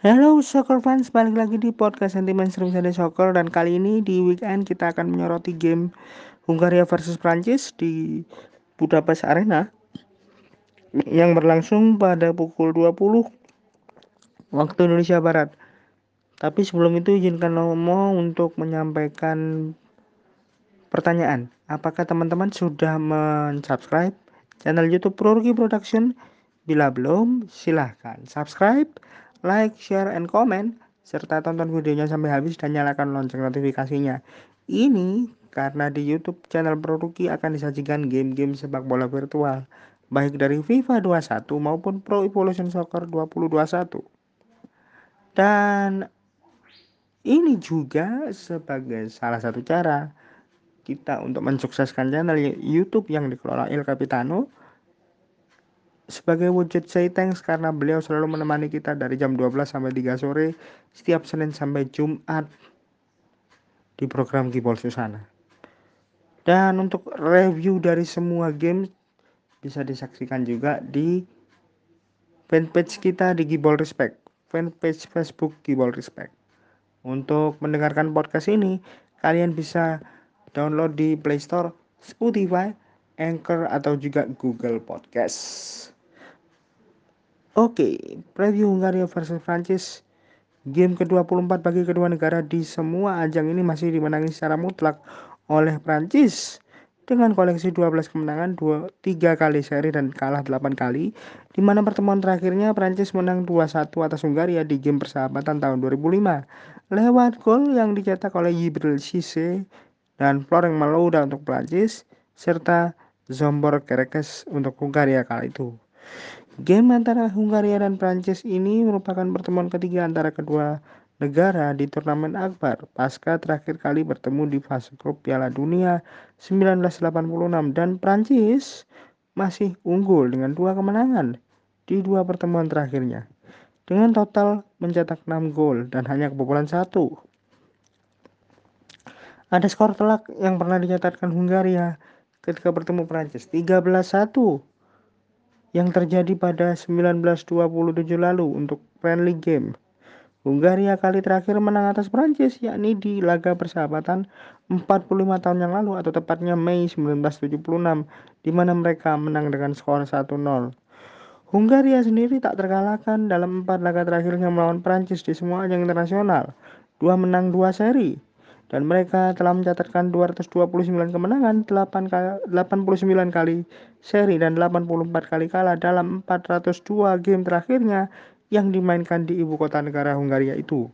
Halo soccer fans, balik lagi di podcast Sentimen Seru Sunday Soccer dan kali ini di weekend kita akan menyoroti game Hungaria versus Prancis di Budapest Arena yang berlangsung pada pukul 20 waktu Indonesia Barat. Tapi sebelum itu izinkan Nomo untuk menyampaikan pertanyaan. Apakah teman-teman sudah mensubscribe channel YouTube Proruki Production? Bila belum, silahkan subscribe like, share, and comment, serta tonton videonya sampai habis dan nyalakan lonceng notifikasinya. Ini karena di YouTube channel Produki akan disajikan game-game sepak bola virtual, baik dari FIFA 21 maupun Pro Evolution Soccer 2021. Dan ini juga sebagai salah satu cara kita untuk mensukseskan channel YouTube yang dikelola Il Capitano sebagai wujud say thanks karena beliau selalu menemani kita dari jam 12 sampai 3 sore setiap Senin sampai Jumat di program Kibol Susana. Dan untuk review dari semua game bisa disaksikan juga di fanpage kita di Gibol Respect, fanpage Facebook Gibol Respect. Untuk mendengarkan podcast ini, kalian bisa download di Play Store, Spotify, Anchor atau juga Google Podcast. Oke, preview Hungaria versus Prancis. Game ke-24 bagi kedua negara di semua ajang ini masih dimenangi secara mutlak oleh Prancis dengan koleksi 12 kemenangan, 2, 3 kali seri dan kalah 8 kali, di mana pertemuan terakhirnya Prancis menang 2-1 atas Hungaria di game persahabatan tahun 2005 lewat gol yang dicetak oleh Yibril Cisse dan Florent Malouda untuk Prancis serta Zombor Kerekes untuk Hungaria kala itu. Game antara Hungaria dan Prancis ini merupakan pertemuan ketiga antara kedua negara di turnamen akbar pasca terakhir kali bertemu di fase grup Piala Dunia 1986 dan Prancis masih unggul dengan dua kemenangan di dua pertemuan terakhirnya dengan total mencetak 6 gol dan hanya kebobolan satu. Ada skor telak yang pernah dicatatkan Hungaria ketika bertemu Prancis 13-1 yang terjadi pada 1927 lalu untuk friendly game. Hungaria kali terakhir menang atas Prancis yakni di laga persahabatan 45 tahun yang lalu atau tepatnya Mei 1976 di mana mereka menang dengan skor 1-0. Hungaria sendiri tak terkalahkan dalam empat laga terakhirnya melawan Prancis di semua ajang internasional. Dua menang dua seri dan mereka telah mencatatkan 229 kemenangan, 8 89 kali seri dan 84 kali kalah dalam 402 game terakhirnya yang dimainkan di ibu kota negara Hungaria itu.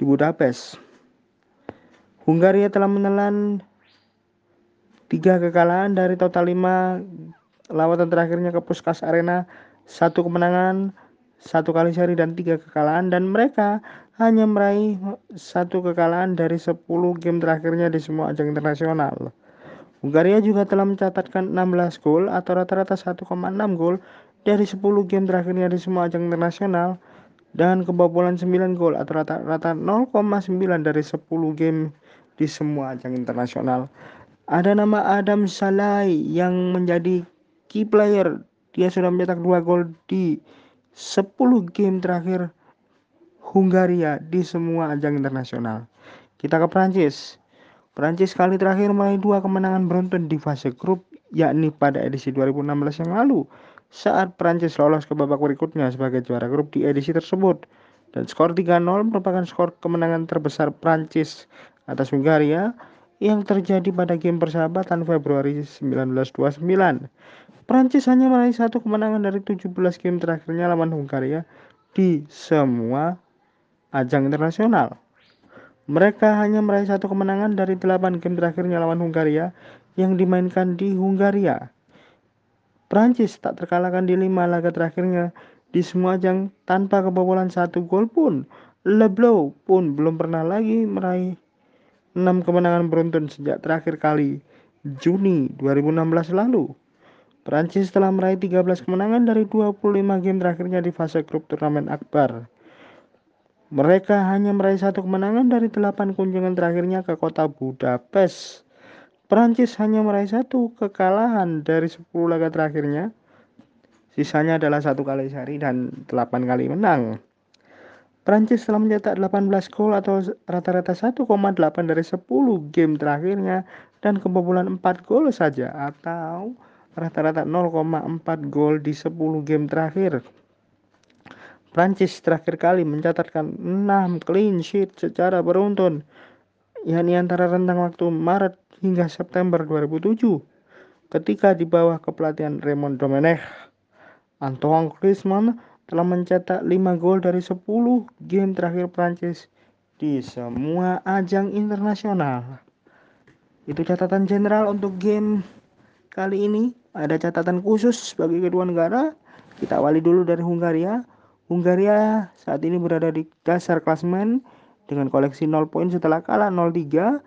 Di Budapest. Hungaria telah menelan tiga kekalahan dari total lima lawatan terakhirnya ke Puskas Arena, satu kemenangan, satu kali seri dan tiga kekalahan dan mereka hanya meraih satu kekalahan dari 10 game terakhirnya di semua ajang internasional. Hungaria juga telah mencatatkan 16 gol atau rata-rata 1,6 gol dari 10 game terakhirnya di semua ajang internasional dan kebobolan 9 gol atau rata-rata 0,9 dari 10 game di semua ajang internasional. Ada nama Adam Salai yang menjadi key player. Dia sudah mencetak 2 gol di 10 game terakhir Hungaria di semua ajang internasional. Kita ke Prancis. Prancis kali terakhir meraih dua kemenangan beruntun di fase grup yakni pada edisi 2016 yang lalu saat Prancis lolos ke babak berikutnya sebagai juara grup di edisi tersebut. Dan skor 3-0 merupakan skor kemenangan terbesar Prancis atas Hungaria yang terjadi pada game persahabatan Februari 1929. Prancis hanya meraih satu kemenangan dari 17 game terakhirnya lawan Hungaria di semua ajang internasional. Mereka hanya meraih satu kemenangan dari delapan game terakhirnya lawan Hungaria yang dimainkan di Hungaria. Prancis tak terkalahkan di lima laga terakhirnya di semua ajang tanpa kebobolan satu gol pun. Leblow pun belum pernah lagi meraih enam kemenangan beruntun sejak terakhir kali Juni 2016 lalu. Prancis telah meraih 13 kemenangan dari 25 game terakhirnya di fase grup turnamen Akbar. Mereka hanya meraih satu kemenangan dari delapan kunjungan terakhirnya ke kota Budapest. Prancis hanya meraih satu kekalahan dari sepuluh laga terakhirnya. Sisanya adalah satu kali seri dan 8 kali menang. Prancis telah mencetak 18 gol atau rata-rata 1,8 dari 10 game terakhirnya dan kebobolan 4 gol saja atau rata-rata 0,4 gol di 10 game terakhir. Prancis terakhir kali mencatatkan 6 clean sheet secara beruntun yakni antara rentang waktu Maret hingga September 2007 ketika di bawah kepelatihan Raymond Domenech. Antoine Griezmann telah mencetak 5 gol dari 10 game terakhir Prancis di semua ajang internasional. Itu catatan general untuk game kali ini. Ada catatan khusus bagi kedua negara. Kita awali dulu dari Hungaria. Hungaria saat ini berada di dasar klasemen dengan koleksi 0 poin setelah kalah 0-3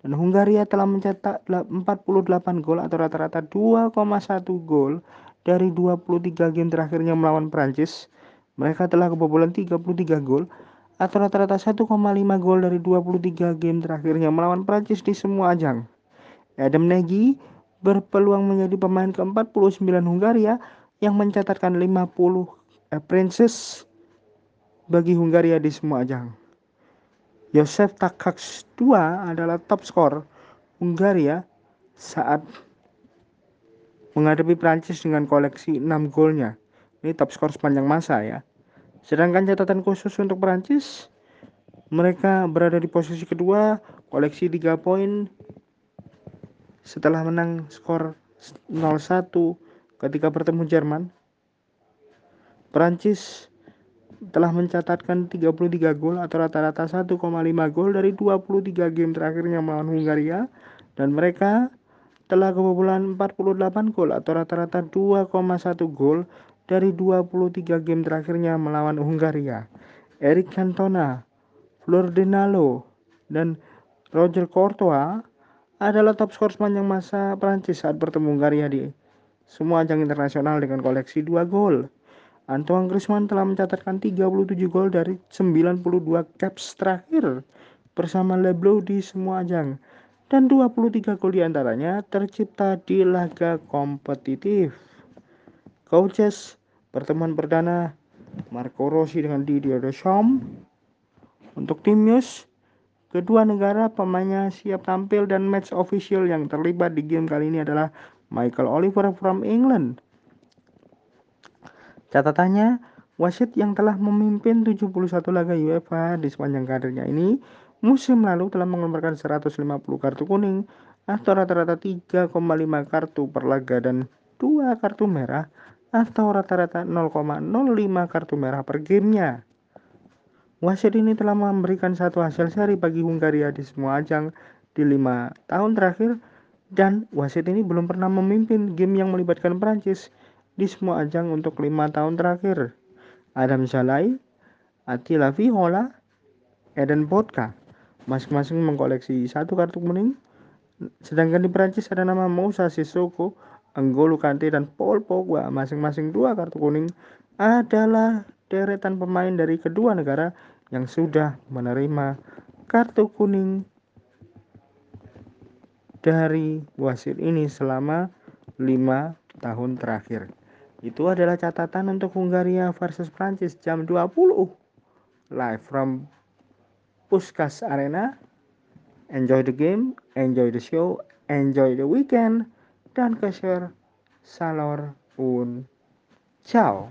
dan Hungaria telah mencetak 48 gol atau rata-rata 2,1 gol dari 23 game terakhirnya melawan Prancis, mereka telah kebobolan 33 gol atau rata-rata 1,5 gol dari 23 game terakhirnya melawan Prancis di semua ajang. Adam Nagy berpeluang menjadi pemain ke-49 Hungaria yang mencatatkan 50 appearances bagi Hungaria di semua ajang. Josef Takacs II adalah top skor Hungaria saat menghadapi Prancis dengan koleksi 6 golnya. Ini top skor sepanjang masa ya. Sedangkan catatan khusus untuk Prancis, mereka berada di posisi kedua, koleksi 3 poin setelah menang skor 0-1 ketika bertemu Jerman. Prancis telah mencatatkan 33 gol atau rata-rata 1,5 gol dari 23 game terakhirnya melawan Hungaria dan mereka telah kebobolan 48 gol atau rata-rata 2,1 gol dari 23 game terakhirnya melawan Hungaria. Eric Cantona, Flor Denalo, dan Roger Courtois adalah top skor sepanjang masa Prancis saat bertemu Hungaria di semua ajang internasional dengan koleksi 2 gol. Antoine Griezmann telah mencatatkan 37 gol dari 92 caps terakhir bersama Leblow di semua ajang dan 23 gol di antaranya tercipta di laga kompetitif. Coaches pertemuan perdana Marco Rossi dengan Didier Deschamps. Untuk tim news, kedua negara pemainnya siap tampil dan match official yang terlibat di game kali ini adalah Michael Oliver from England. Catatannya, wasit yang telah memimpin 71 laga UEFA di sepanjang karirnya ini musim lalu telah mengeluarkan 150 kartu kuning atau rata-rata 3,5 kartu per laga dan 2 kartu merah atau rata-rata 0,05 kartu merah per gamenya. Wasit ini telah memberikan satu hasil seri bagi Hungaria di semua ajang di lima tahun terakhir dan wasit ini belum pernah memimpin game yang melibatkan Prancis di semua ajang untuk lima tahun terakhir. Adam Zalai, Attila Viola, Eden Bodka masing-masing mengkoleksi satu kartu kuning. Sedangkan di Prancis ada nama Moussa Sissoko, Anggolo Kante, dan Paul Pogba masing-masing dua kartu kuning adalah deretan pemain dari kedua negara yang sudah menerima kartu kuning dari wasit ini selama lima tahun terakhir. Itu adalah catatan untuk Hungaria versus Prancis jam 20 live from Puskas Arena. Enjoy the game, enjoy the show, enjoy the weekend, dan keser salor un ciao.